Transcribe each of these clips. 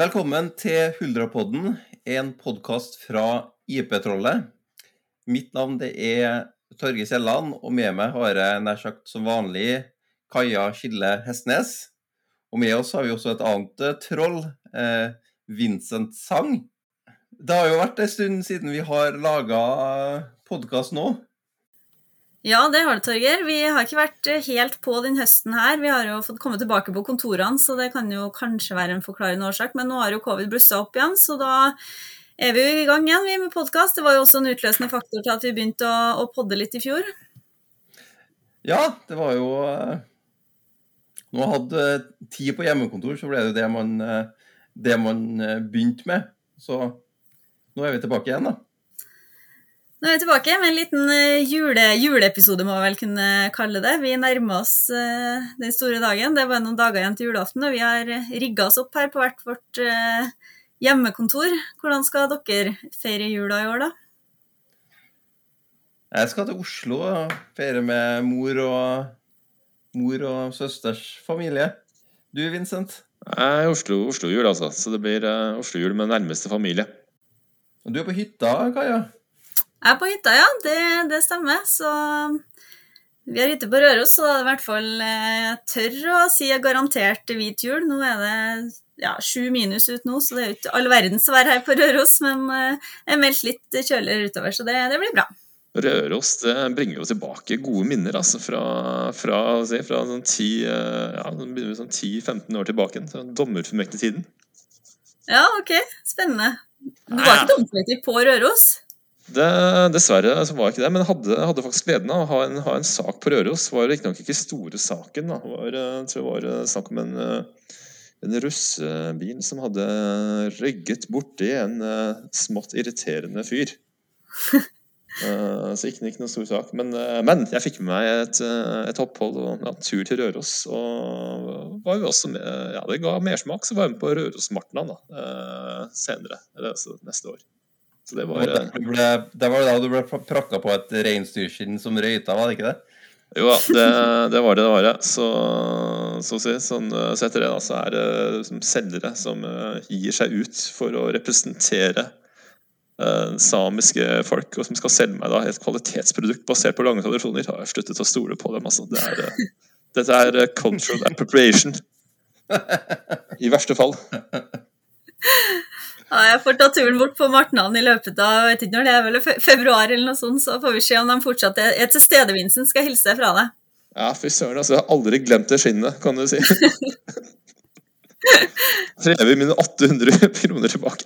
Velkommen til Huldrapodden, en podkast fra IP-trollet. Mitt navn er Torgeir Kielland, og med meg har jeg nær sagt som vanlig Kaja Skille Hestnes. Og med oss har vi også et annet eh, troll, eh, Vincent Sang. Det har jo vært en stund siden vi har laga podkast nå. Ja, det har det, Torgeir. Vi har ikke vært helt på den høsten her. Vi har jo fått komme tilbake på kontorene, så det kan jo kanskje være en forklarende årsak. Men nå har jo covid blussa opp igjen, så da er vi jo i gang igjen vi med podkast. Det var jo også en utløsende faktor til at vi begynte å, å podde litt i fjor. Ja, det var jo eh, Når man hadde tid på hjemmekontor, så ble det det man, eh, det man eh, begynte med. Så nå er vi tilbake igjen, da. Nå er vi tilbake med en liten jule, juleepisode, må vi vel kunne kalle det. Vi nærmer oss den store dagen. Det er bare noen dager igjen til julaften, og vi har rigga oss opp her på hvert vårt hjemmekontor. Hvordan skal dere feire jula i år, da? Jeg skal til Oslo og feire med mor og, mor og søsters familie. Du, Vincent? Jeg er Oslo, Oslo-jul, altså. Så det blir uh, Oslo-jul med nærmeste familie. Og du er på hytta, Kaja? Jeg er på hytta, ja. Det, det stemmer. Så vi har hytte på Røros, så da er det i hvert fall eh, tørr å si garantert hvit jul. Nå er det ja, sju minus ut nå, så det er jo ikke all verdens vær her på Røros. Men eh, jeg er meldt litt kjøligere utover, så det, det, blir bra. Røros det bringer jo tilbake gode minner altså fra, fra, si, fra sånn 10-15 ja, sånn år tilbake. Dommerfullmektigtiden. Ja, ok. Spennende. Du var ikke dommerfullmektig på Røros? Det, dessverre så var jeg ikke det, men hadde, hadde faktisk gleden av å ha en, ha en sak på Røros. Det var riktignok ikke store saken. Da. Var, jeg tror det var snakk om en en russebil som hadde rygget borti en smått irriterende fyr. så ikke, ikke noe stor sak. Men, men, jeg fikk med meg et, et opphold og ja, tur til Røros. Og var jo også med, ja, det ga mersmak, så var jeg med på Rørosmartnan senere. Eller altså neste år. Så det var, det, ble, det var da du ble prakka på et reinsdyrskinn som røyta, var det ikke det? Jo da, det, det, var det det var. Så, så, si, sånn, så etter det da, så er det som selgere som uh, gir seg ut for å representere uh, samiske folk, og som skal selge meg da et kvalitetsprodukt basert på lange tradisjoner. Har jeg sluttet å stole på dem. altså. Det er, uh, dette er cultural appropriation. I verste fall. Ja, jeg får ta turen bort på Martnan i løpet av jeg vet ikke når det er vel februar, eller noe sånt, så får vi se om de fortsatt er, til stede, Vincent. Skal jeg hilse fra deg. Ja, fy søren, altså. Jeg har aldri glemt det skinnet, kan du si. Krever mine 800 kroner tilbake.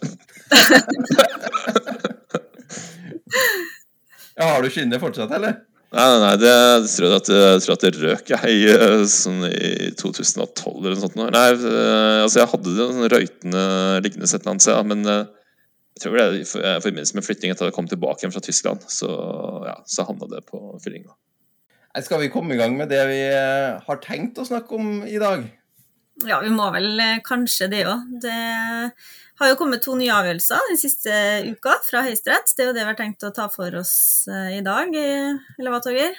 ja, har du skinnet fortsatt, eller? Nei, nei, nei det, jeg, tror at, jeg tror at det røk jeg, sånn i 2012 eller noe sånt. Nei, eh, altså jeg hadde det sånn røytende liggende et eller annet sted, men eh, jeg tror det er i forbindelse med flytting etter at jeg kom tilbake igjen fra Tyskland, så, ja, så havna det på fyllinga. Skal vi komme i gang med det vi eh, har tenkt å snakke om i dag? Ja, vi må vel kanskje det òg. Det har jo kommet to nye avgjørelser den siste uka fra Høyesterett. Det er jo det vi har tenkt å ta for oss eh, i dag, eller hva, Torgeir?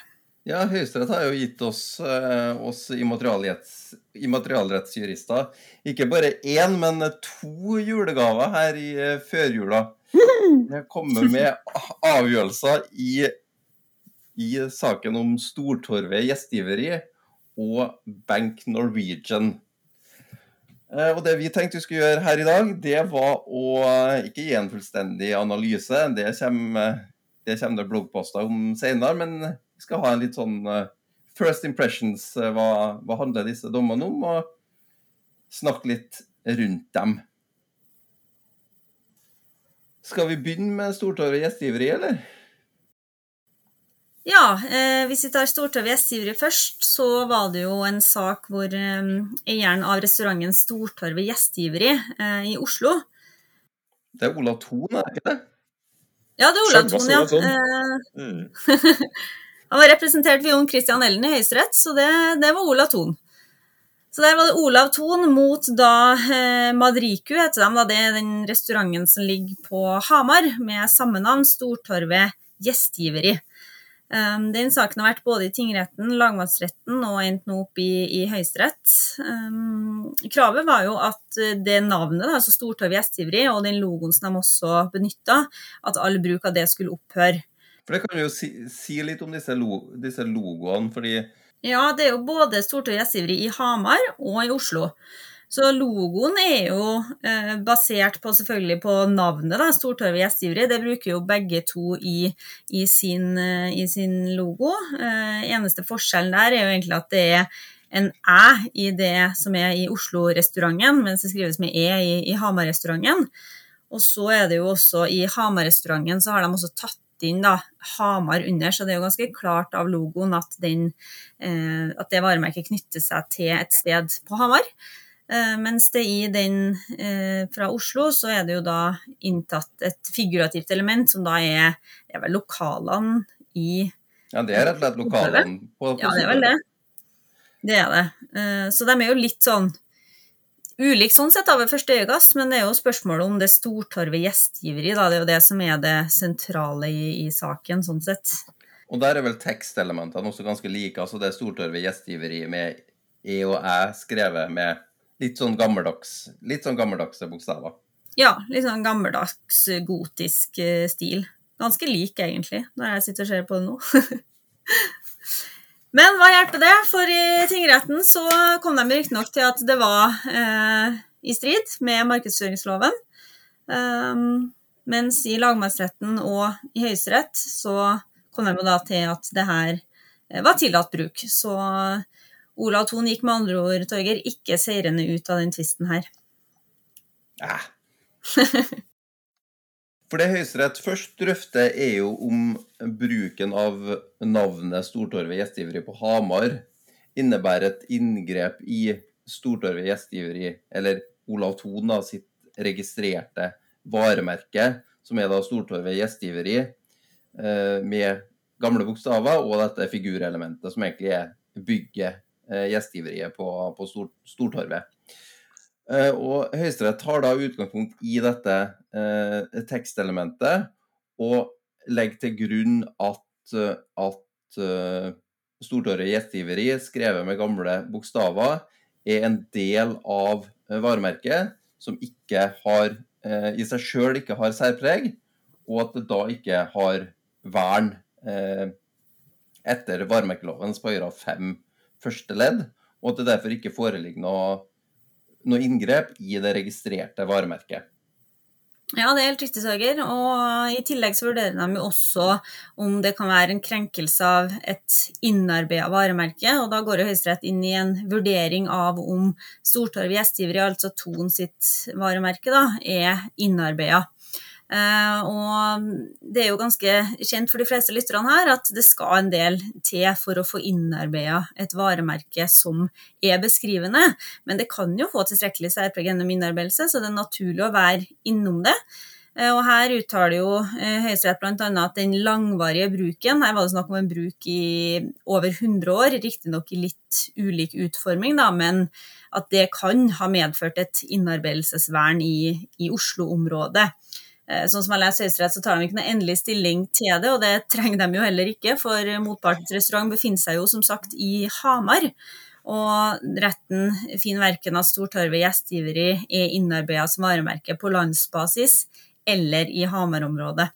Ja, Høyesterett har jo gitt oss, eh, oss immaterialrettsjurister ikke bare én, men to julegaver her i eh, førjula. Det kommer med avgjørelser i, i saken om Stortorvet gjestgiveri og Bank Norwegian. Eh, og det vi tenkte vi skulle gjøre her i dag, det var å eh, ikke gi en fullstendig analyse. Det kommer det, kommer bloggposter om senere, men vi skal ha en litt sånn eh, first impressions. Hva, hva handler disse dommene om? Og snakke litt rundt dem. Skal vi begynne med Stortorvet gjestgiveri, eller? Ja, eh, hvis vi tar Stortorv gjestgivere først, så var det jo en sak hvor eh, eieren av restauranten Stortorvet gjestgiveri eh, i Oslo Det er Olav Thon, er det ikke det? Ja, det er Olav Thon, ja. Mm. Han var representert ved Jon Christian Ellen i Høyesterett, så det, det, var Olav Thon. Så der var det Olav Thon mot da eh, Madriku, heter de. Da. Det er den restauranten som ligger på Hamar med samme navn, Stortorvet gjestgiveri. Um, den saken har vært både i tingretten, lagmannsretten og endt nå opp i, i Høyesterett. Um, kravet var jo at det navnet, altså Stortorv gjestgiveri, og den logoen som de også benytta, at all bruk av det skulle opphøre. For Det kan du jo si, si litt om disse, lo, disse, logoene, fordi Ja, det er jo både Stortorv gjestgiveri i Hamar og i Oslo. Så logoen er jo eh, basert på selvfølgelig på navnet, da, Stortorvet gjestgiveri. Det bruker jo begge to i, i, sin, eh, i sin, logo. Eh, eneste forskjellen der er jo egentlig at det er en æ i det som er i Oslo-restauranten, mens det skrives med e i, i Hamar-restauranten. Og så er det jo også i Hamar-restauranten så har de også tatt inn da, Hamar under, så det er jo ganske klart av logoen at, den, eh, at det varemerket knytter seg til et sted på Hamar. Eh, mens det i den eh, fra Oslo, så er det jo da inntatt et figurativt element, som da er, det er vel lokalene i Ja, det er rett og slett lokalene på, på Ja, det er vel det. Det er det. Eh, så de er jo litt sånn ulike sånn sett da ved første øyekast, men det er jo spørsmålet om det Stortorvet gjestgiveri, da. Det er jo det som er det sentrale i, i saken, sånn sett. Og der er vel tekstelementene også ganske like. altså Det Stortorvet gjestgiveri med E og Æ skrevet med litt sånn gammeldags, litt sånn gammeldagse bokstaver. Ja, litt sånn gammeldags gotisk eh, stil. Ganske lik, egentlig, når jeg sitter og ser på det nå. Men hva hjelper det? For i tingretten så kom de riktignok til at det var eh, i strid med markedsføringsloven. Um, mens i lagmannsretten og i Høyesterett så kom de da til at det her eh, var tillatt bruk. Så Olav Thon gikk med andre ord, Torger, ikke seirende ut av den tvisten her. Ja. For det Høyesterett først drøfter, er jo om bruken av navnet Stortorvet gjestgiveri på Hamar innebærer et inngrep i Stortorvet gjestgiveri, eller Olav Thon da, sitt registrerte varemerke, som er da Stortorvet gjestgiveri, eh, med gamle bokstaver og dette figurelementet, som egentlig er bygget Eh, gjestgiveriet på, på Stortorvet. Eh, og Høyesterett tar da utgangspunkt i dette eh, tekstelementet og legger til grunn at, at uh, Stortorvet gjestgiveri, skrevet med gamle bokstaver, er en del av varemerket som ikke har, eh, i seg sjøl ikke har særpreg, og at det da ikke har vern eh, etter varemerkeloven § 5 første ledd, og at det derfor ikke foreligger noe, noe inngrep i det registrerte varemerket. Ja, det er helt riktig, Sager. Og i tillegg så vurderer de jo også om det kan være en krenkelse av et innarbeida varemerke. Og da går Høyesterett inn i en vurdering av om Stortorv gjestgiveri, altså Ton sitt varemerke, da, er innarbeida. Uh, og det er jo ganske kjent for de fleste lytterne her at det skal en del til for å få innarbeida et varemerke som er beskrivende. Men det kan jo få tilstrekkelig særpreg gjennom innarbeidelse, så det er naturlig å være innom det. Uh, og her uttaler jo uh, Høyesterett bl.a. at den langvarige bruken Her var det snakk om en bruk i over 100 år, riktignok i litt ulik utforming, da, men at det kan ha medført et innarbeidelsesvern i, i Oslo-området. Eh, sånn som jeg leser Høyesterett, så tar de ikke noe endelig stilling til det, og det trenger de jo heller ikke, for motpartens restaurant befinner seg jo som sagt i Hamar. Og retten finner verken at Stortorvet gjestgiveri er innarbeida som varemerke på landsbasis eller i Hamar-området.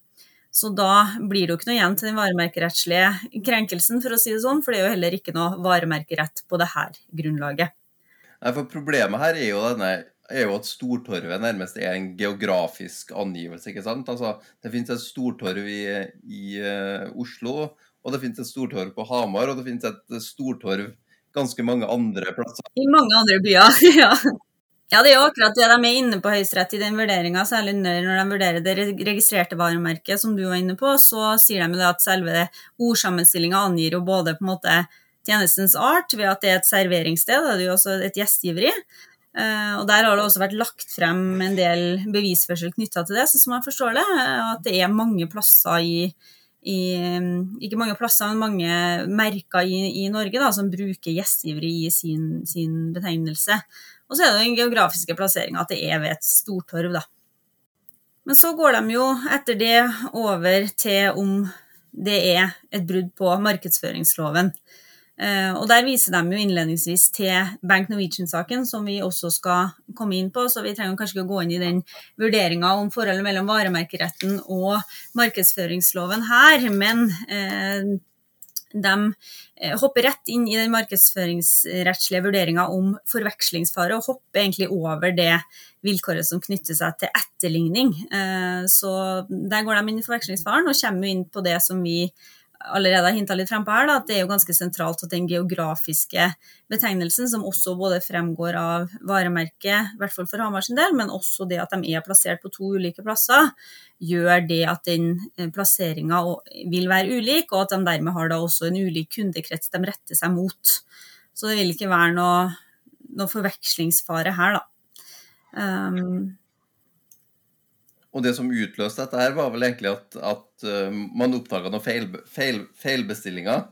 Så da blir det jo ikke noe igjen til den varemerkerettslige krenkelsen, for å si det sånn, for det er jo heller ikke noe varemerkerett på dette grunnlaget. Nei, for Problemet her er jo denne er jo at Stortorvet nærmest er en geografisk angivelse. ikke sant? Altså, Det finnes et stortorv i, i uh, Oslo, og det finnes et stortorv på Hamar, og det finnes et stortorv ganske mange andre plasser. I mange andre byer, ja. Ja, det er jo akkurat det de er inne på Høyesterett i den vurderinga, særlig når de vurderer det registrerte varemerket, som du var inne på, så sier de jo at selve ordsammenstillinga angir jo både på en måte tjenestens art ved at det er et serveringssted, det er jo også et gjestgiveri, Eh, og Der har det også vært lagt frem en del bevisførsel knytta til det, sånn som jeg forstår det. Eh, at det er mange plasser i, i Ikke mange plasser, men mange merker i, i Norge da, som bruker gjestgiveri i sin, sin, betegnelse. Og så er det den geografiske plasseringa, at det er ved et stortorv. da. Men så går de jo etter det over til om det er et brudd på markedsføringsloven. Eh, og Der viser de jo innledningsvis til Bank Norwegian-saken, som vi også skal komme inn på. Så vi trenger kanskje ikke å gå inn i den vurderinga om forholdet mellom varemerkeretten og markedsføringsloven her. Men eh, de eh, hopper rett inn i den markedsføringsrettslige vurderinga om forvekslingsfare, og hopper egentlig over det vilkåret som knytter seg til etterligning. Så der går de inn i forvekslingsfaren og kommer inn på det som vi allerede har hinta litt frempå her, da, at det er jo ganske sentralt at den geografiske betegnelsen, som også både fremgår av varemerket, i hvert fall for Hamar sin del, men også det at de er plassert på to ulike plasser, gjør det at den eh, plasseringa vil være ulik, og at de dermed har da også en ulik kundekrets de retter seg mot. Så det vil ikke være noe, noe forvekslingsfare her, da. Um, og det som utløste dette her, var vel egentlig at, at uh, man oppdaga noen feil, feil, feilbestillinger.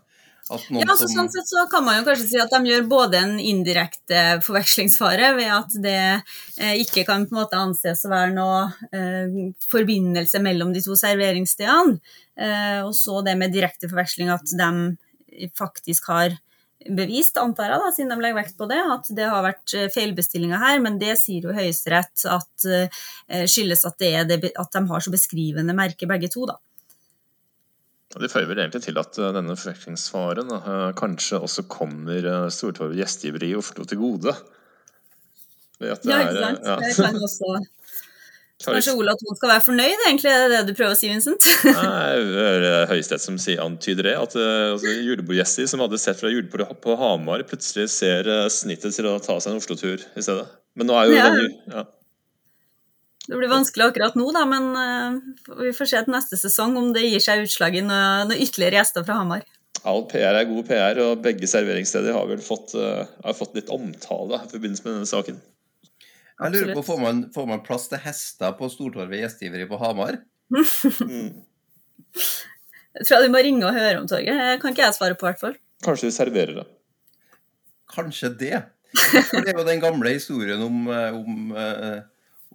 ja, altså, som... Sånn sett så kan man jo kanskje si at de gjør både en indirekte forvekslingsfare ved at det eh, ikke kan på en måte anses å være noe eh, forbindelse mellom de to serveringsstedene, eh, og så det med direkte forveksling at de faktisk har bevist, antar jeg, da, siden de legger vekt på det, at det har vært eh, feilbestillinger her. Men det sier jo Høyesterett at uh, skyldes at, det det, at, de har så beskrivende merke begge to, da. Det fører vel egentlig til at denne forvekslingsfaren kanskje også kommer Stortorvet gjestgiveri i Oslo til gode. ja, ikke sant. Ja. Det kan også Kanskje Ola Thon skal være fornøyd, egentlig, er det det du prøver å si, Vincent? Nei, Høyesterett som sier, antyder det. At uh, altså, julebordsgjester som hadde sett fra julebordet på Hamar, plutselig ser uh, snittet til å ta seg en Oslo-tur i stedet. Men nå er jo ja. den, ja. Det blir vanskelig akkurat nå, da, men uh, vi får se til neste sesong om det gir seg utslag i noen noe ytterligere gjester fra Hamar. All PR er god PR, og begge serveringssteder har vel fått, har fått litt omtale i forbindelse med denne saken. Jeg lurer på, Får man, får man plass til hester på Stortorvet gjestgiveri på Hamar? mm. Jeg tror jeg du må ringe og høre om torget. Det kan ikke jeg svare på, i hvert fall. Kanskje de serverer det. Kanskje det. For det er jo den gamle historien om, eh, om, eh,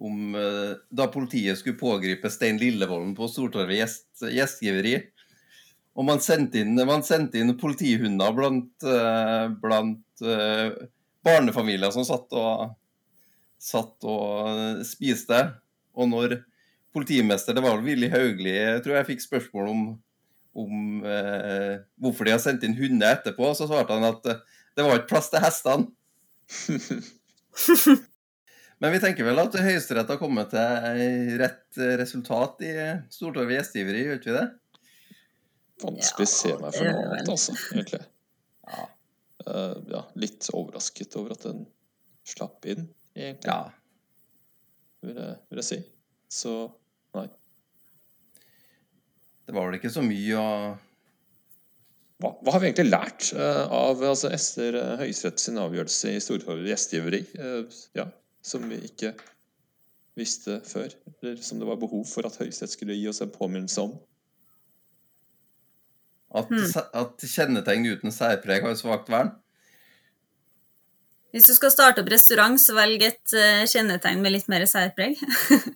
om eh, da politiet skulle pågripe Stein Lillevolden på Stortorvet gjest, gjestgiveri. Og man sendte inn, man sendte inn politihunder blant, blant barnefamilier som satt og satt og spiste. Og når politimester, det var vel Willy Haugli, jeg tror jeg fikk spørsmål om, om eh, hvorfor de har sendt inn hunder etterpå, så svarte han at eh, det var ikke plass til hestene. Men vi tenker vel at Høyesterett har kommet til rett resultat i Stortorget gjestgiveri, gjør ikke vi det? Vanskelig å se meg for noe annet, altså, egentlig. Ja. Uh, ja, litt overrasket over at den slapp inn egentlig. Ja. Vil jeg, vil jeg si. Så nei. Det var vel ikke så mye å hva, hva, har vi egentlig lært uh, av altså, Ester uh, Høyesterett sin avgjørelse i Stortorvet gjestgiveri, uh, ja, som vi ikke visste før? Eller som det var behov for at Høyesterett skulle gi oss en påminnelse om? At, hmm. at kjennetegn uten særpreg har svakt vern? Hvis du skal starte opp restaurant, så velg et uh, kjennetegn med litt mer særpreg.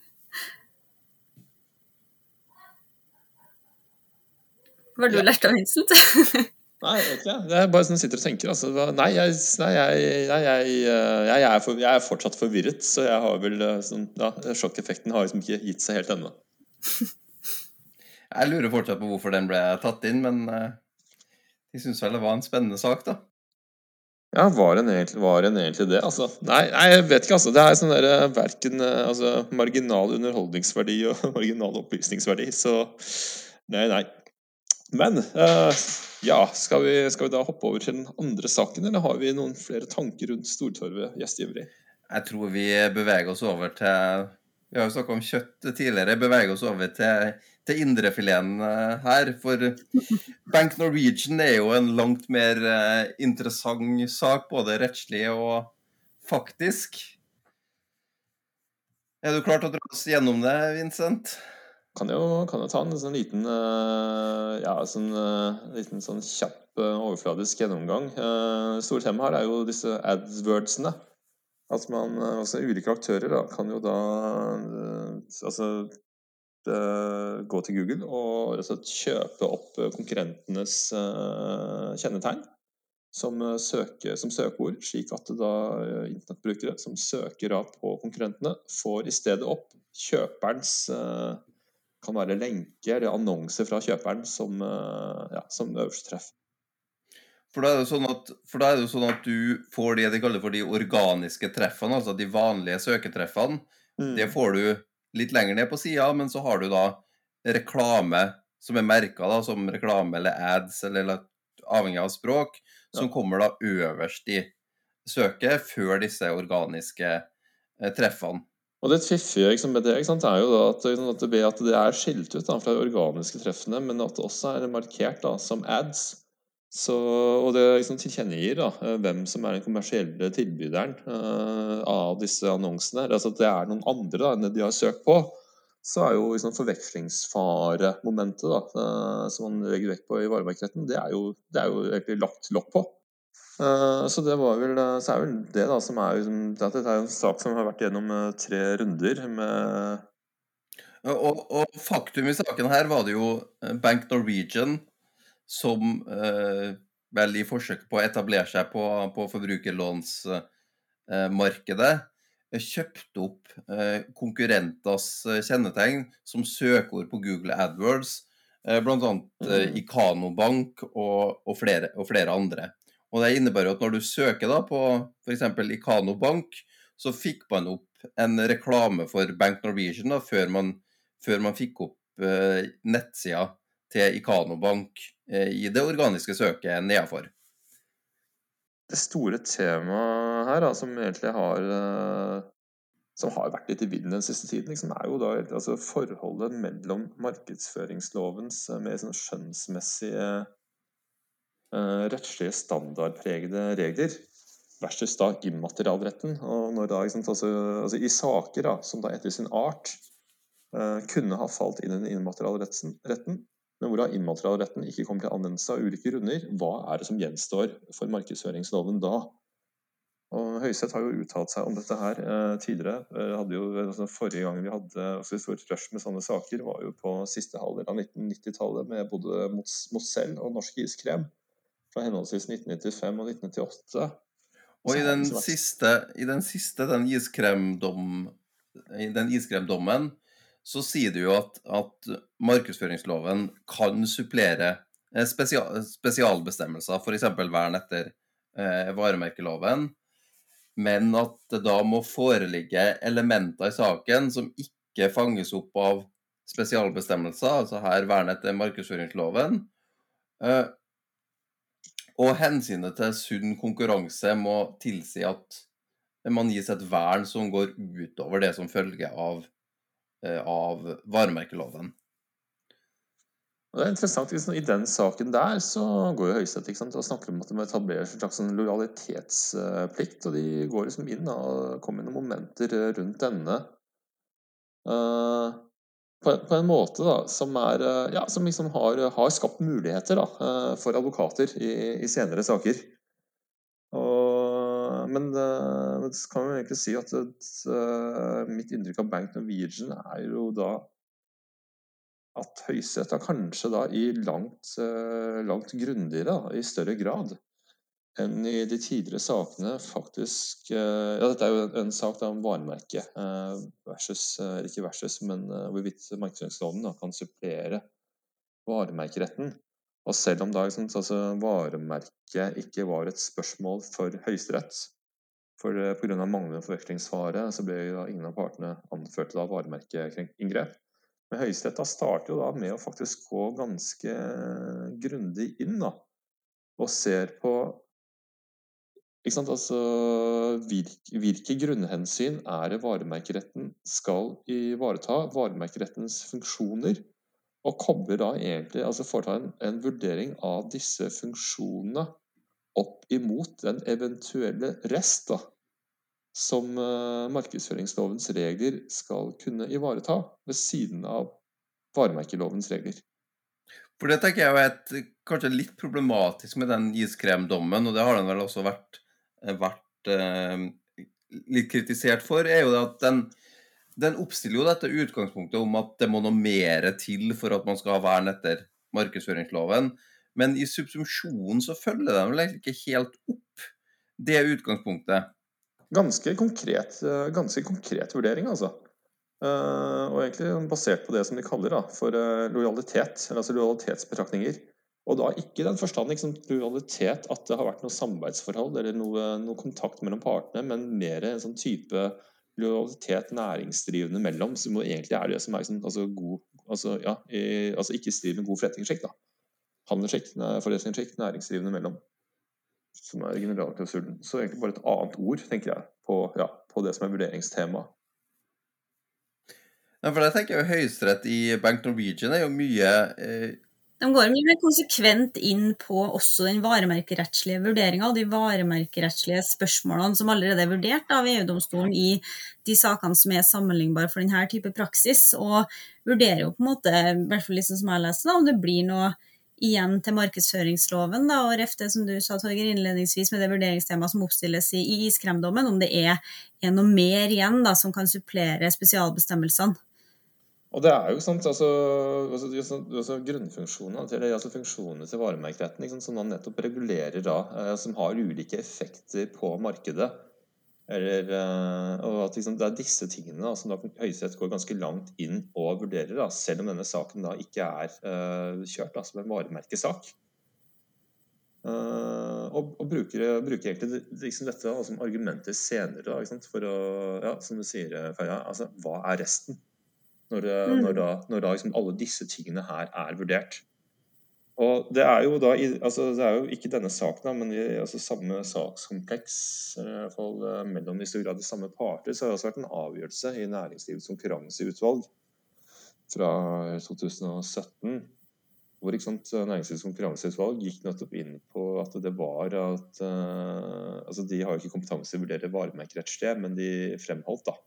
Hva har du ja. lært av Vincent? nei, egentlig Det er bare sånn jeg sitter og tenker. Altså. Nei, jeg, nei jeg, jeg, jeg, er for, jeg, er fortsatt forvirret, så jeg har vel eh, sånn, ja, Sjokkeffekten har liksom ikke gitt seg helt ennå. jeg lurer fortsatt på hvorfor den ble tatt inn, men jeg syns vel det var en spennende sak, da. Ja, var en egentlig, var en egentlig det? Altså, nei, nei, jeg vet ikke. altså. Det er sånn der, eh, verken eh, altså, marginal underholdningsverdi og marginal opplysningsverdi, så nei, nei. Men uh, ja, skal vi, skal vi, da hoppe over til den andre saken, eller har vi noen flere tanker rundt Stortorvet gjestgiveri? Jeg tror vi beveger oss over til Vi har jo snakka om kjøtt tidligere. Beveger oss over til til indrefileten eh, her. For Bank Norwegian er jo en langt mer eh, interessant sak, både rettslig og faktisk. Er du klar til å dra oss gjennom det, Vincent? Kan jo, kan jo ta en sånn liten, eh, ja, sånn, liten sånn kjapp overfladisk gjennomgang. Store tema her er jo disse adwordsene. At man, altså Ulike aktører da, kan jo da altså eh, gå til Google og rett og slett kjøpe opp eh, konkurrentenes eh, kjennetegn som, eh, søke, som søkeord, slik at da eh, internettbrukere som søker av på konkurrentene, får i stedet opp kjøperens eh, kan være lenke eller annonser fra kjøperen som, eh, ja, som øverste treff. For da, det sånn at, for da er det jo sånn at du får det de kaller for de organiske treffene, altså de vanlige søketreffene. Mm. Det får du litt lenger ned på sida, men så har du da reklame som er merka som reklame eller ads, eller, avhengig av språk, som kommer da øverst i søket før disse organiske eh, treffene. Og det fiffige liksom, med det sant, er jo da at, liksom, at det er skilt ut da, fra de organiske treffene, men at det også er markert da, som ads. Så, og det liksom tilkjennegir eh, hvem som er den kommersielle tilbyderen uh, av disse annonsene. Altså at det er noen andre da, enn de har søkt på. Så er jo liksom forvekslingsfaremomentet da, uh, som man legger vekt på i varemarkedsretten, det det er jo egentlig lagt lokk på. Uh, Så det var vel, så er vel det da som er liksom, Dette er en sak som har vært gjennom tre runder med Og, og faktum i saken her var det jo Bank Norwegian som eh, vel i forsøk på å etablere seg på, på forbrukerlånsmarkedet eh, kjøpte opp eh, konkurrenters kjennetegn som søkeord på Google AdWords, eh, bl.a. Mm. Ikano Bank og, og, flere, og flere andre. Og Det innebærer at når du søker da på f.eks. Ikano Bank, så fikk man opp en reklame for Bank Norwegian da, før, man, før man fikk opp eh, nettsida til Ikano Bank eh, i det organiske søket nedenfor? det store temaet her, da, som egentlig har eh, som har vært litt i vinden den siste tiden, liksom, er jo da altså, forholdet mellom markedsføringslovens eh, mer sånn skjønnsmessige uh, rettslige standardpregede regler versus da immaterialretten. Og når da, liksom, altså, altså I saker da, som da etter sin art uh, kunne ha falt inn i den immaterialretten, retten, men hvordan immaterialretten ikke kommer til anvendelse av ulike grunner, hva er det som gjenstår for markedsføringsloven da? Og Høyesterett har jo uttalt seg om dette her eh, tidligere. Eh, jo, altså, forrige gang vi hadde altså, et stort rush med sånne saker, var jo på siste halvdel av 1990-tallet med både Mozell og Norsk Iskrem fra henholdsvis 1995 og 1998. Og i den liksom siste, i den siste, den iskremdommen, i den iskremdommen, så sier du jo at, at markedsføringsloven kan supplere eh, spesial, spesialbestemmelser, f.eks. vern etter eh, varemerkeloven, men at det da må foreligge elementer i saken som ikke fanges opp av spesialbestemmelser, altså her vern etter markedsføringsloven. Eh, og hensynet til sunn konkurranse må tilsi at man gis et vern som går utover det som følger av, av varemerkeloven. Det er interessant, liksom, I den saken der så går jo Høyesterett og snakker om at de etablerer en slags sånn lojalitetsplikt. Og de går liksom inn og kommer med noen momenter eh, rundt denne. uh, på, på en måte da, som, er, eh, ja, som liksom har, har skapt muligheter da, eh, for advokater i, i senere saker. Men eh, men så kan vi egentlig si at eh, mitt inntrykk av Bank Norwegian er jo da at Høyesterett kanskje da i langt, eh, langt grundigere, i større grad enn i de tidligere sakene faktisk Ja, dette er jo en, sak om varemerke versus Ikke versus, men hvorvidt markedsføringsloven kan supplere varemerkeretten. Og selv om da liksom, altså, varemerket ikke var et spørsmål for Høyesterett, for eh, pga. manglende forvekslingsfare så ble jo ingen av partene anført av varemerkeinngrep. Men Høyesterett starter jo da med å faktisk gå ganske grundig inn da, og ser på altså hvilke, hvilke grunnhensyn er det varemerkeretten skal ivareta? Varemerkerettens funksjoner. Og kobler da egentlig, altså foretar en, en vurdering av disse funksjonene opp imot den eventuelle rest da, som eh, markedsføringslovens regler skal kunne ivareta, ved siden av varemerkelovens regler. For det tenker jeg er et, kanskje litt problematisk med den iskremdommen, og det har den vel også vært, vært eh, litt kritisert for, er jo det at den, den oppstiller jo dette utgangspunktet om at det må noe mer til for at man skal ha vern etter markedsføringsloven. Men i subsumpsjonen så følger de vel ikke helt opp det utgangspunktet. Ganske konkret, eh, ganske konkret vurdering, altså. Uh, og egentlig basert på det som de kaller da, for uh, lojalitet, altså lojalitetsbetraktninger. Og da ikke den forstand liksom, lojalitet at det har vært noe samarbeidsforhold eller noe, noe kontakt mellom partene, men mer en sånn type lojalitet næringsdrivende mellom, som egentlig er det som er liksom, altså, god, altså, ja, i, altså ikke i strid med god forretningsskikk. Handelsskikk, forretningsskikk, næringsdrivende mellom. Som er generalklausulen. Så egentlig bare et annet ord, tenker jeg, på, ja, på det som er vurderingstema. Ja, for jeg tenker jo Høyesterett i Bank Norwegian er jo mye eh... De går mye mer konsekvent inn på også den varemerkerettslige vurderinga og de varemerkerettslige spørsmålene som allerede er vurdert av EU-domstolen i de sakene som er sammenlignbare for denne type praksis, og vurderer jo på en måte, i hvert fall liksom som jeg leser, om det blir noe igjen til markedsføringsloven, da, og ref det som du sa Torger, innledningsvis med det vurderingstemaet som oppstilles i, i iskremdommen, om det er, er, noe mer igjen da, som kan supplere spesialbestemmelsene. Og det er jo sant, altså, altså, altså Grunnfunksjonene til, altså funksjonene til varemerkeretten som man nettopp regulerer da, eh, som har ulike effekter på markedet, eller, eh, og at liksom, Det er disse tingene da, som da Høyesterett går ganske langt inn og vurderer, da, selv om denne saken da ikke er uh, kjørt da, som en varemerkesak. Uh, og, og bruker, bruker, egentlig liksom dette da, som argumenter senere da, for å ja, Som du sier, Feia, altså, hva er resten? Når, mm. når da, når da liksom alle disse tingene her er vurdert. Og det er jo da, altså det er jo ikke denne saken, men i altså samme sakskompleks, i hvert fall eh, mellom i stor grad de samme parter, så har det også vært en avgjørelse i Næringslivets konkurranseutvalg fra 2017. Hvor sant, Næringslivets konkurranseutvalg gikk nettopp inn på at det var at altså De har jo ikke kompetanse til å vurdere varemerkerettslig, men de fremholdt da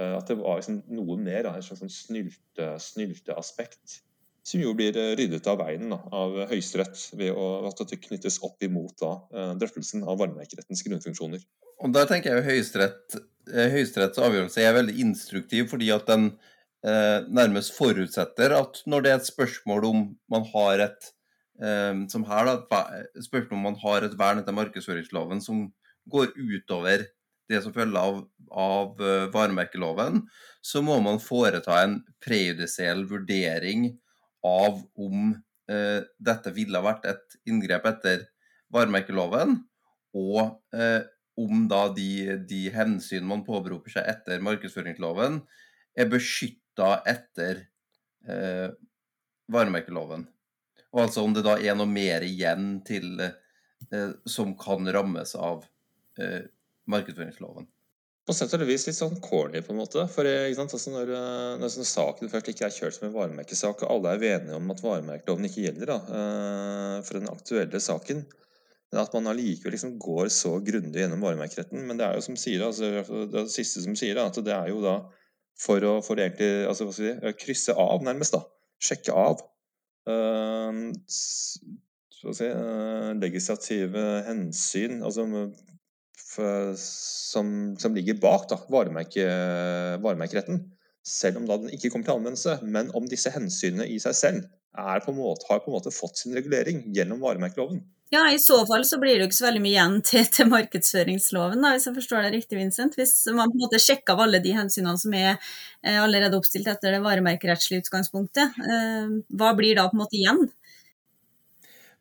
at det var liksom noe mer, da, et slags sånn snylte, snylteaspekt som jo blir eh, ryddet av veien da, av Høyesterett ved å, at det knyttes opp imot da, eh, drøftelsen av varmemerkerettens grunnfunksjoner. Og Der tenker jeg Høyesterett, eh, Høyesteretts avgjørelse er veldig instruktiv, fordi at den eh, nærmest forutsetter at når det er et spørsmål om man har et eh, som her da, spørsmål om man har et vern etter markedsføringsloven som går utover det som følger av, av varemerkeloven, så må man foreta en prejudisiell vurdering av om eh, dette ville vært et inngrep etter varemerkeloven, og eh, om da de, de, hensyn man påberoper seg etter markedsføringsloven, er beskytta etter eh, varemerkeloven. Og altså om det da er noe mer igjen til eh, som kan rammes av eh, markedsføringsloven på sett og vis litt sånn corny, på en måte. For altså når, eh, når sånn saken først ikke er kjørt som en varemerkesak, og alle er enige om at varemerkeloven ikke gjelder da, eh, for den aktuelle saken, men at man allikevel liksom går så grundig gjennom varemerkeretten. Men det er jo som sier, altså, det, siste som sier, at det er jo da for å, for egentlig, altså, si, krysse av, nærmest. da, Sjekke av. Uh, si, uh, legislative hensyn. altså som, som, ligger bak da, varemerke, varemerkeretten. Selv om da den ikke kommer til anvendelse. Men om disse hensynene i seg selv på måte, har på en måte fått sin regulering gjennom varemerkeloven. Ja, I så fall så blir det ikke så veldig mye igjen til, til markedsføringsloven, da, hvis jeg forstår det riktig, Vincent. Hvis man på en måte sjekker av alle de hensynene som er eh, allerede oppstilt etter det varemerkerettslige utgangspunktet, eh, hva blir da på en måte igjen?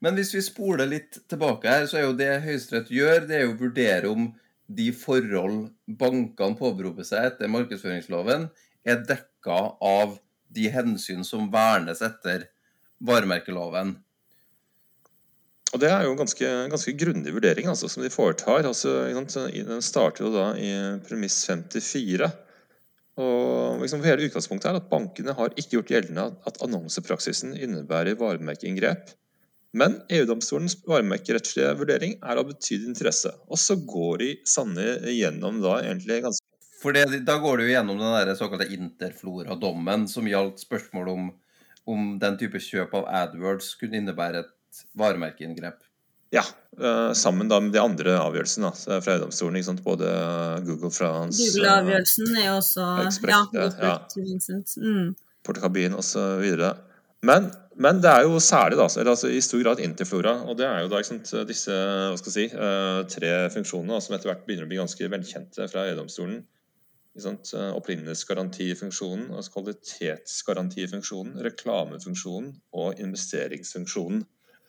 Men hvis vi spoler litt tilbake her, så er jo det Høyesterett gjør, det er jo å vurdere om de forhold bankene påberoper seg etter markedsføringsloven, er dekka av de hensyn som vernes etter varemerkeloven. Og Det er jo en ganske, ganske grundig vurdering altså, som de foretar. Altså, den starter jo da i premiss 54. Og liksom Hele utgangspunktet er at bankene har ikke gjort gjeldende at annonsepraksisen innebærer varemerkeinngrep men EU-domstolens varemerkerettslige vurdering er av betydelig interesse. Og så går de sanne gjennom da egentlig ganske For det, Da går du gjennom den der såkalte Interflora-dommen, som gjaldt spørsmål om, om den type kjøp av AdWords kunne innebære et varemerkeinngrep. Ja, uh, sammen da med de andre avgjørelsene da, fra EU-domstolen. Både Google France Google-avgjørelsen er også Express, ja, ja. Mm. så osv. Men, men det er jo særlig da, altså i stor grad Interflora. Og det er jo da sant, disse hva skal si, uh, tre funksjonene som etter hvert begynner å bli ganske velkjente fra EU-domstolen. Opprinnelsesgarantifunksjonen, altså kvalitetsgarantifunksjonen, reklamefunksjonen og investeringsfunksjonen.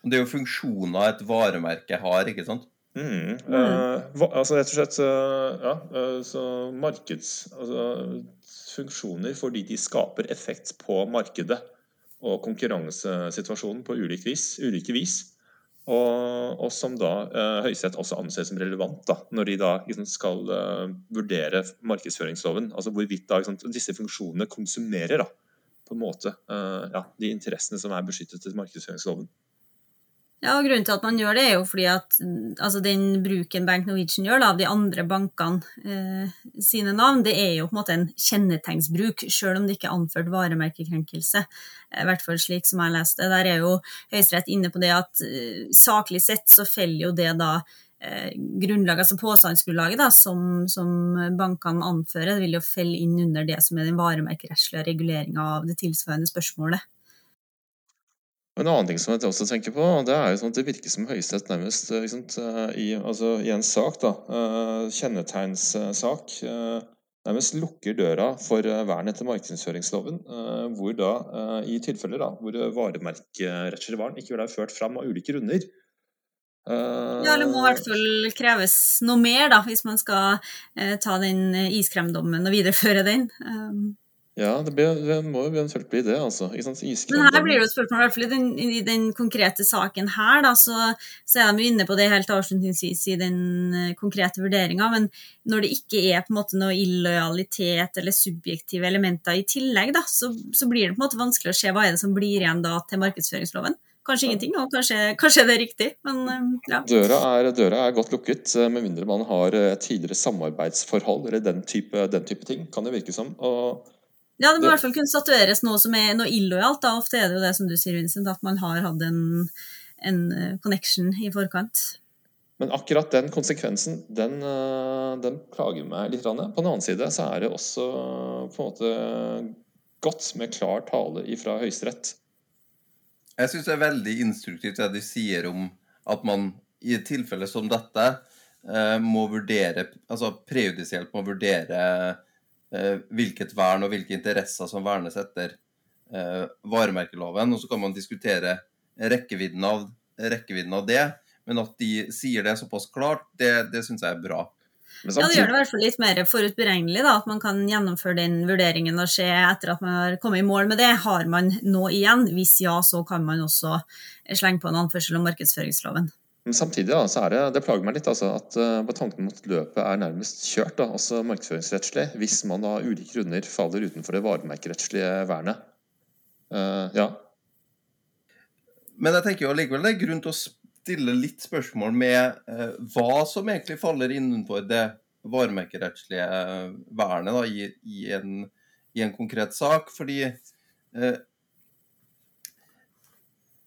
Det er jo funksjoner et varemerke har, ikke sant? Mm. Mm. Uh, altså rett og slett uh, ja, uh, så markeds... Altså, funksjoner fordi de skaper effekt på markedet og konkurransesituasjonen på ulike vis. Ulike vis. Og, og, som da eh, Høyesterett også anser som relevant da, når de da liksom, skal vurdere markedsføringsloven. Altså hvorvidt da, liksom, disse funksjonene konsumerer da, på en måte ja, de interessene som er beskyttet til markedsføringsloven. Ja, og Grunnen til at man gjør det, er jo fordi at altså den bruken Bank Norwegian gjør da, av de andre bankene eh, sine navn, det er jo på en måte en kjennetegnsbruk, selv om det ikke er anført varemerkekrenkelse. I hvert fall slik som jeg leste. Der er jo Høyesterett inne på det at eh, saklig sett så feller jo det da eh, grunnlaget, altså påstandsgrunnlaget da, som, som bankene anfører, vil jo felle inn under det som er den varemerkerettslige reguleringa av det tilsvarende spørsmålet. En annen ting som jeg også tenker på, det er jo sånn at det virker som Høyesterett nærmest liksom, i, altså, i, en sak, da, uh, kjennetegnssak, nærmest lukker døra for vern etter markedsføringsloven. Hvor da, i tilfeller da, hvor varemerkerettslig vern ikke være ført fram av ulike grunner. ja, det må i hvert fall kreves noe mer, da, hvis man skal ta den iskremdommen og videreføre den. Ja, det, blir, det, må jo eventuelt bli det, altså. Men her blir det jo et spørsmål, i hvert fall i den, i den konkrete saken her, da, så, så, er de jo inne på det helt avslutningsvis i den uh, konkrete vurderinga. Men når det ikke er på en måte noe illojalitet eller subjektive elementer i tillegg, da, så, så, blir det på en måte vanskelig å se hva er det som blir igjen da til markedsføringsloven. Kanskje ingenting, og kanskje, kanskje det er riktig, men uh, ja. Døra er, døra er, godt lukket, eh, med mindre man har tidligere samarbeidsforhold eller den type, den type ting, kan det virke som. og ja, det må i hvert fall kunne statueres noe som er noe illojalt. Ofte er det jo det som du sier, Vincent, at man har hatt en, en eh, connection i forkant. Men akkurat den konsekvensen, den, eh, den plager meg litt. På den annen side så er det også på en måte godt med klar tale fra Høyesterett. Jeg syns det er veldig instruktivt det de sier om at man i et tilfelle som dette eh, må vurdere Altså prejudisielt må vurdere Eh, hvilket vern og hvilke interesser som vernes etter eh, varemerkeloven. Og så kan man diskutere rekkevidden av, rekkevidden av det. Men at de sier det såpass klart, det, det syns jeg er bra. Ja, Det gjør det i hvert fall litt mer forutberegnelig. da, At man kan gjennomføre den vurderingen og se etter at man har kommet i mål med det. Har man noe igjen? Hvis ja, så kan man også slenge på en anførsel om markedsføringsloven. Men samtidig da, så er det, det plager meg litt altså, at uh, tanken mot løpet er nærmest kjørt, da, altså markedsføringsrettslig, hvis man av ulike grunner faller utenfor det varemerkerettslige vernet. Uh, ja. Men jeg tenker jo allikevel det er grunn til å stille litt spørsmål med uh, hva som egentlig faller innenfor det varemerkerettslige vernet da, i, i, en, i, en, konkret sak. Fordi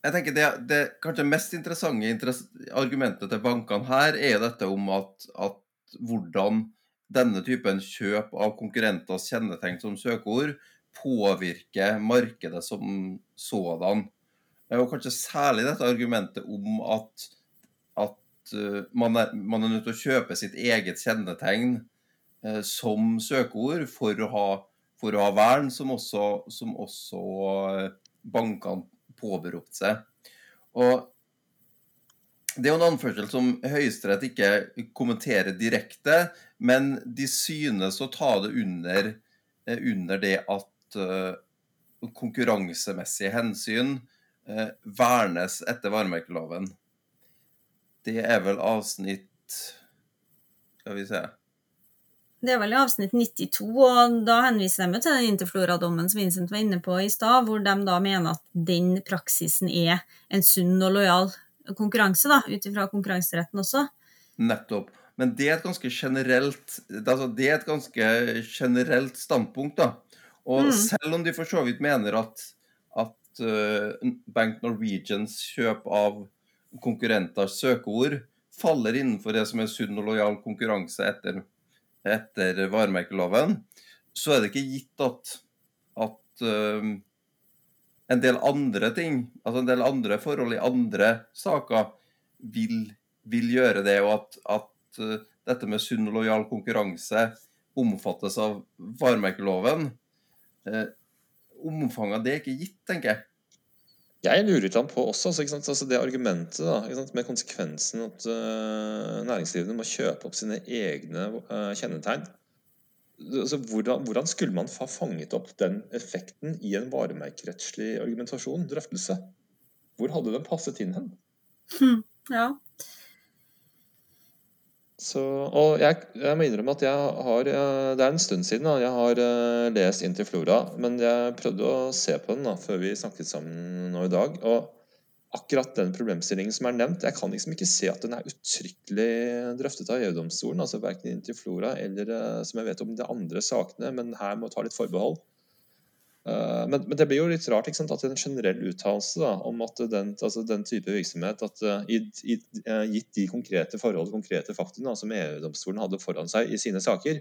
jeg tenker det, det kanskje mest interessante interess argumentet til bankene her er dette om at, at, hvordan denne typen kjøp av konkurrenters kjennetegn som søkeord påvirker markedet som sådan. Og kanskje særlig dette argumentet om at, at uh, man, er, man, er, nødt til å kjøpe sitt eget kjennetegn eh, som søkeord for å ha, for å ha vern, som også, som også uh, bankene påberopt seg. Og det er jo en anførsel som Høyesterett ikke kommenterer direkte, men de synes å ta det under, eh, under det at uh, konkurransemessige hensyn uh, vernes etter varemerkeloven. Det er vel avsnitt Skal vi se det er vel i avsnitt 92, og da henviser de til den Interflora-dommen som Vincent var inne på i stad, hvor de da mener at den praksisen er en sunn og lojal konkurranse, da, ut ifra konkurranseretten også. Nettopp. Men det er et ganske generelt, altså det er et ganske generelt standpunkt, da. Og mm. selv om de for så vidt mener at, at uh, Bank Norwegians kjøp av konkurrenters søkeord faller innenfor det som er sunn og lojal konkurranse etter, etter varemerkeloven, så er det ikke gitt at, at uh, en del andre ting, altså en del andre forhold i andre saker, vil, vil gjøre det, og at, at uh, dette med sunn og lojal konkurranse omfattes av varemerkeloven. Uh, omfanget av det er ikke gitt, tenker jeg. Jeg lurer litt på også, altså, altså det argumentet da, med konsekvensen at uh, næringsdrivende må kjøpe opp sine egne uh, kjennetegn. Altså, hvordan, hvordan, skulle man ha fanget opp den effekten i en varemerkerettslig argumentasjon, drøftelse? Hvor hadde den passet inn hen? Hm, ja. Så, og jeg, jeg, må innrømme at jeg har Det er en stund siden da, jeg har uh, lest Inn til Flora. Men jeg prøvde å se på den da, før vi snakket sammen nå i dag. Og akkurat den problemstillingen som er nevnt, jeg kan liksom ikke se at den er uttrykkelig drøftet av EU-domstolen. altså Verken Inn til Flora eller uh, som jeg vet om de andre sakene. Men her må jeg ta litt forbehold. Eh, men, men, det blir jo litt rart at en generell uttalelse om at den, altså den, type virksomhet at uh, i, i, uh, Gitt de konkrete forhold konkrete faktaene som EU-domstolen hadde foran seg i sine saker,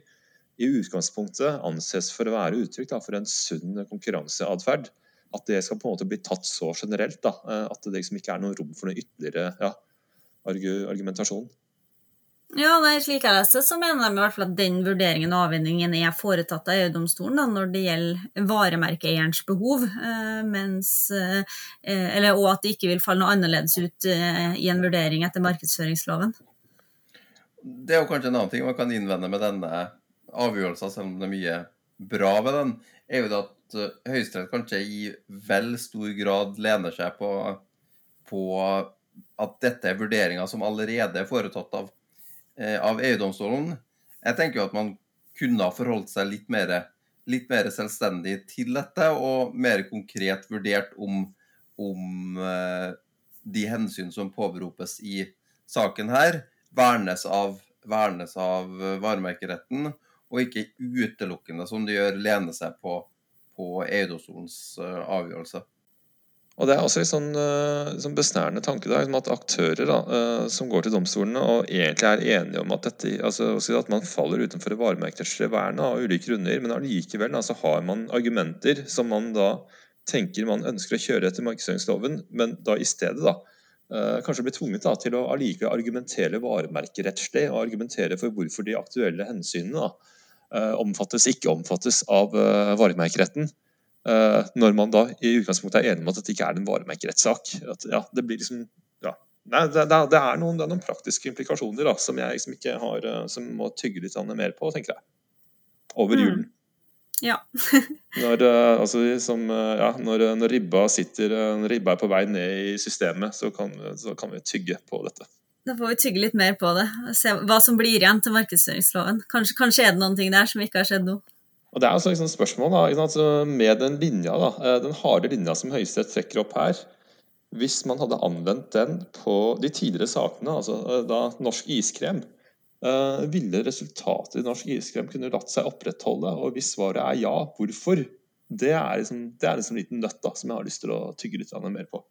i utgangspunktet anses for å være uttrykk da, for en sunn konkurranseatferd. At det skal på en måte bli tatt så generelt da, at det liksom ikke er noe rom for noe ytterligere ja, argumentasjon. Ja, nei, slik jeg leser så mener de i hvert fall at den vurderingen og avveiningen er foretatt av EU-domstolen når det gjelder varemerkeeierens behov, eh, mens, eh, eller, og at det ikke vil falle noe annerledes ut eh, i en vurdering etter markedsføringsloven. Det er jo kanskje en annen ting man kan innvende med denne avgjørelsen, selv om det er mye bra ved den, er jo at Høyesterett kanskje i vel stor grad lener seg på, på at dette er vurderinger som allerede er foretatt av Eh, av EU-domstolen. Jeg tenker jo at man kunne ha forholdt seg litt mer, litt mer selvstendig til dette, og mer konkret vurdert om, om eh, de hensyn som påberopes i saken her, vernes av, vernes av varemerkeretten, og ikke utelukkende, som de gjør, lene seg på, på EU-domstolens eh, avgjørelse. Og Det er også en sånn, uh, sånn besnærende tanke da, at aktører da, uh, som går til domstolene og egentlig er enige om at, dette, altså, at man faller utenfor varemerkerettslig vernet av ulike grunner, men allikevel har man argumenter som man da tenker man ønsker å kjøre etter markedsføringsloven, men da i stedet da, uh, kanskje blir tvunget da, til å allikevel argumentere varemerkerettslig og argumentere for hvorfor de aktuelle hensynene da, omfattes, ikke omfattes av varemerkeretten. Uh, når man da i utgangspunktet er enig om at dette ikke er en varemerkerettssak. Ja, det blir liksom ja. Nei, det, det, er noen, det, er noen, praktiske implikasjoner da, som jeg liksom ikke har, uh, som må tygge litt mer på, tenker jeg. Over mm. julen. Ja. når, uh, altså, som, ja, når, når, ribba sitter, når ribba er på vei ned i systemet, så kan, så kan vi tygge på dette. Da får vi tygge litt mer på det. Se hva som blir igjen til markedsføringsloven. Kanskje, kanskje er det noen ting der som ikke har skjedd nå. Og Det er altså liksom spørsmål da, med den linja, da, eh, den harde linja som Høyesterett trekker opp her. Hvis man hadde anvendt den på de tidligere sakene, altså eh, da norsk iskrem, eh, ville resultatet i norsk iskrem kunne latt seg opprettholde? Og hvis svaret er ja, hvorfor? Det er liksom, det er liksom en liten nøtt da, som jeg har lyst til å tygge litt mer på.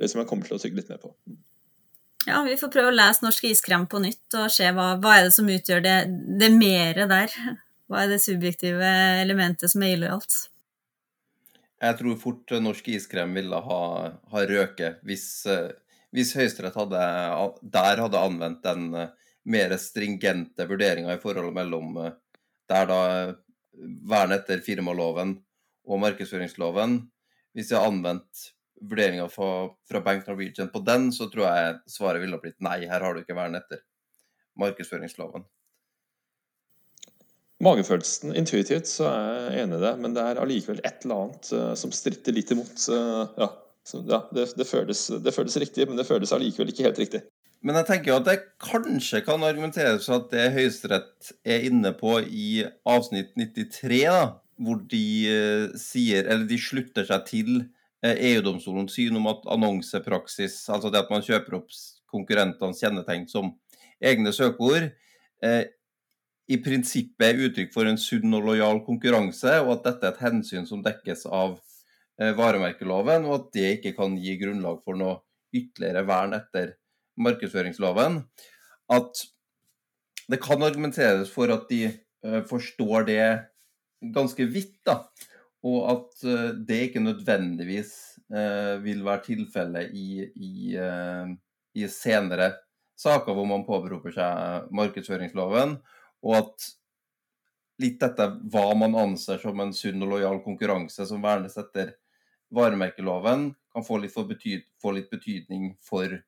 Det som jeg kommer til å tygge litt mer på. Ja, vi får prøve å lese norsk iskrem på nytt og se hva, hva er det som utgjør det, det mere der. Hva er det subjektive elementet som er illojalt? Jeg tror fort norsk iskrem ville ha, ha røket hvis, eh, hvis Høyesterett der hadde anvendt den eh, mer stringente vurderinga i forholdet mellom eh, der da vernet etter firmaloven og markedsføringsloven. Hvis jeg hadde anvendt vurderinga fra, fra, Bank Norwegian på den, så tror jeg svaret ville blitt nei, her har du ikke vern etter markedsføringsloven. Magefølelsen, intuitivt, så er jeg enig i det, men det er allikevel et eller annet uh, som stritter litt imot. Uh, ja, så, ja det, det, føles, det, føles, riktig, men det føles allikevel ikke helt riktig. Men jeg tenker at det kanskje kan argumenteres for at det Høyesterett er inne på i avsnitt 93, da, hvor de uh, sier, eller de slutter seg til EU-domstolens syn om at annonsepraksis, altså det at man kjøper opp konkurrentenes kjennetegn som egne søkeord, i prinsippet er uttrykk for en sunn og lojal konkurranse, og at dette er et hensyn som dekkes av eh, varemerkeloven, og at det ikke kan gi grunnlag for noe ytterligere vern etter markedsføringsloven, at det kan argumenteres for at de uh, forstår det ganske vidt, da. Og at uh, det ikke nødvendigvis vil være tilfellet i, i, i, senere saker hvor man påberoper seg markedsføringsloven, og at litt dette hva man anser som en sunn og lojal konkurranse som vernes etter varemerkeloven, kan få litt, betyd, få litt betydning for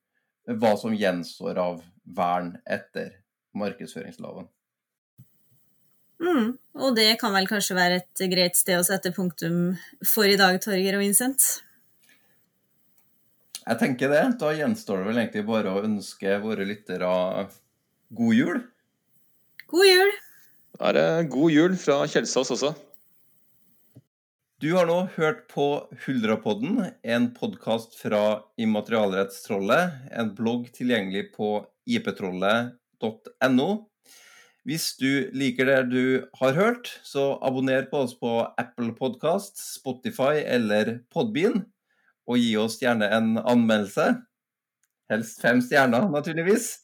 hva som gjenstår av vern etter markedsføringsloven. Mm, og det kan vel kanskje være et greit sted å sette punktum for i dag, Torger og Vincent? Jeg tenker det. Da gjenstår det vel egentlig bare å ønske våre lyttere god jul. God jul. Da er det god jul fra Kjelsås også. Du har nå hørt på Huldrapodden, en podkast fra Immaterialrettstrollet, en blogg tilgjengelig på iptrollet.no. Hvis du liker det du har hørt, så abonner på oss på Apple Podkast, Spotify eller Podbean, og gi oss gjerne en anmeldelse. Helst fem stjerner, naturligvis.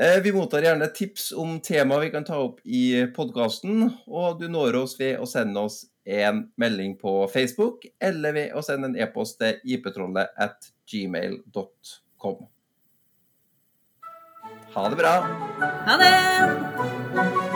Eh, vi mottar gjerne tips om temaer vi kan ta opp i podkasten, og du når oss ved å sende oss en melding på Facebook eller ved å sende en e-post til iptrollet at gmail.com. Ha det bra. Ha det.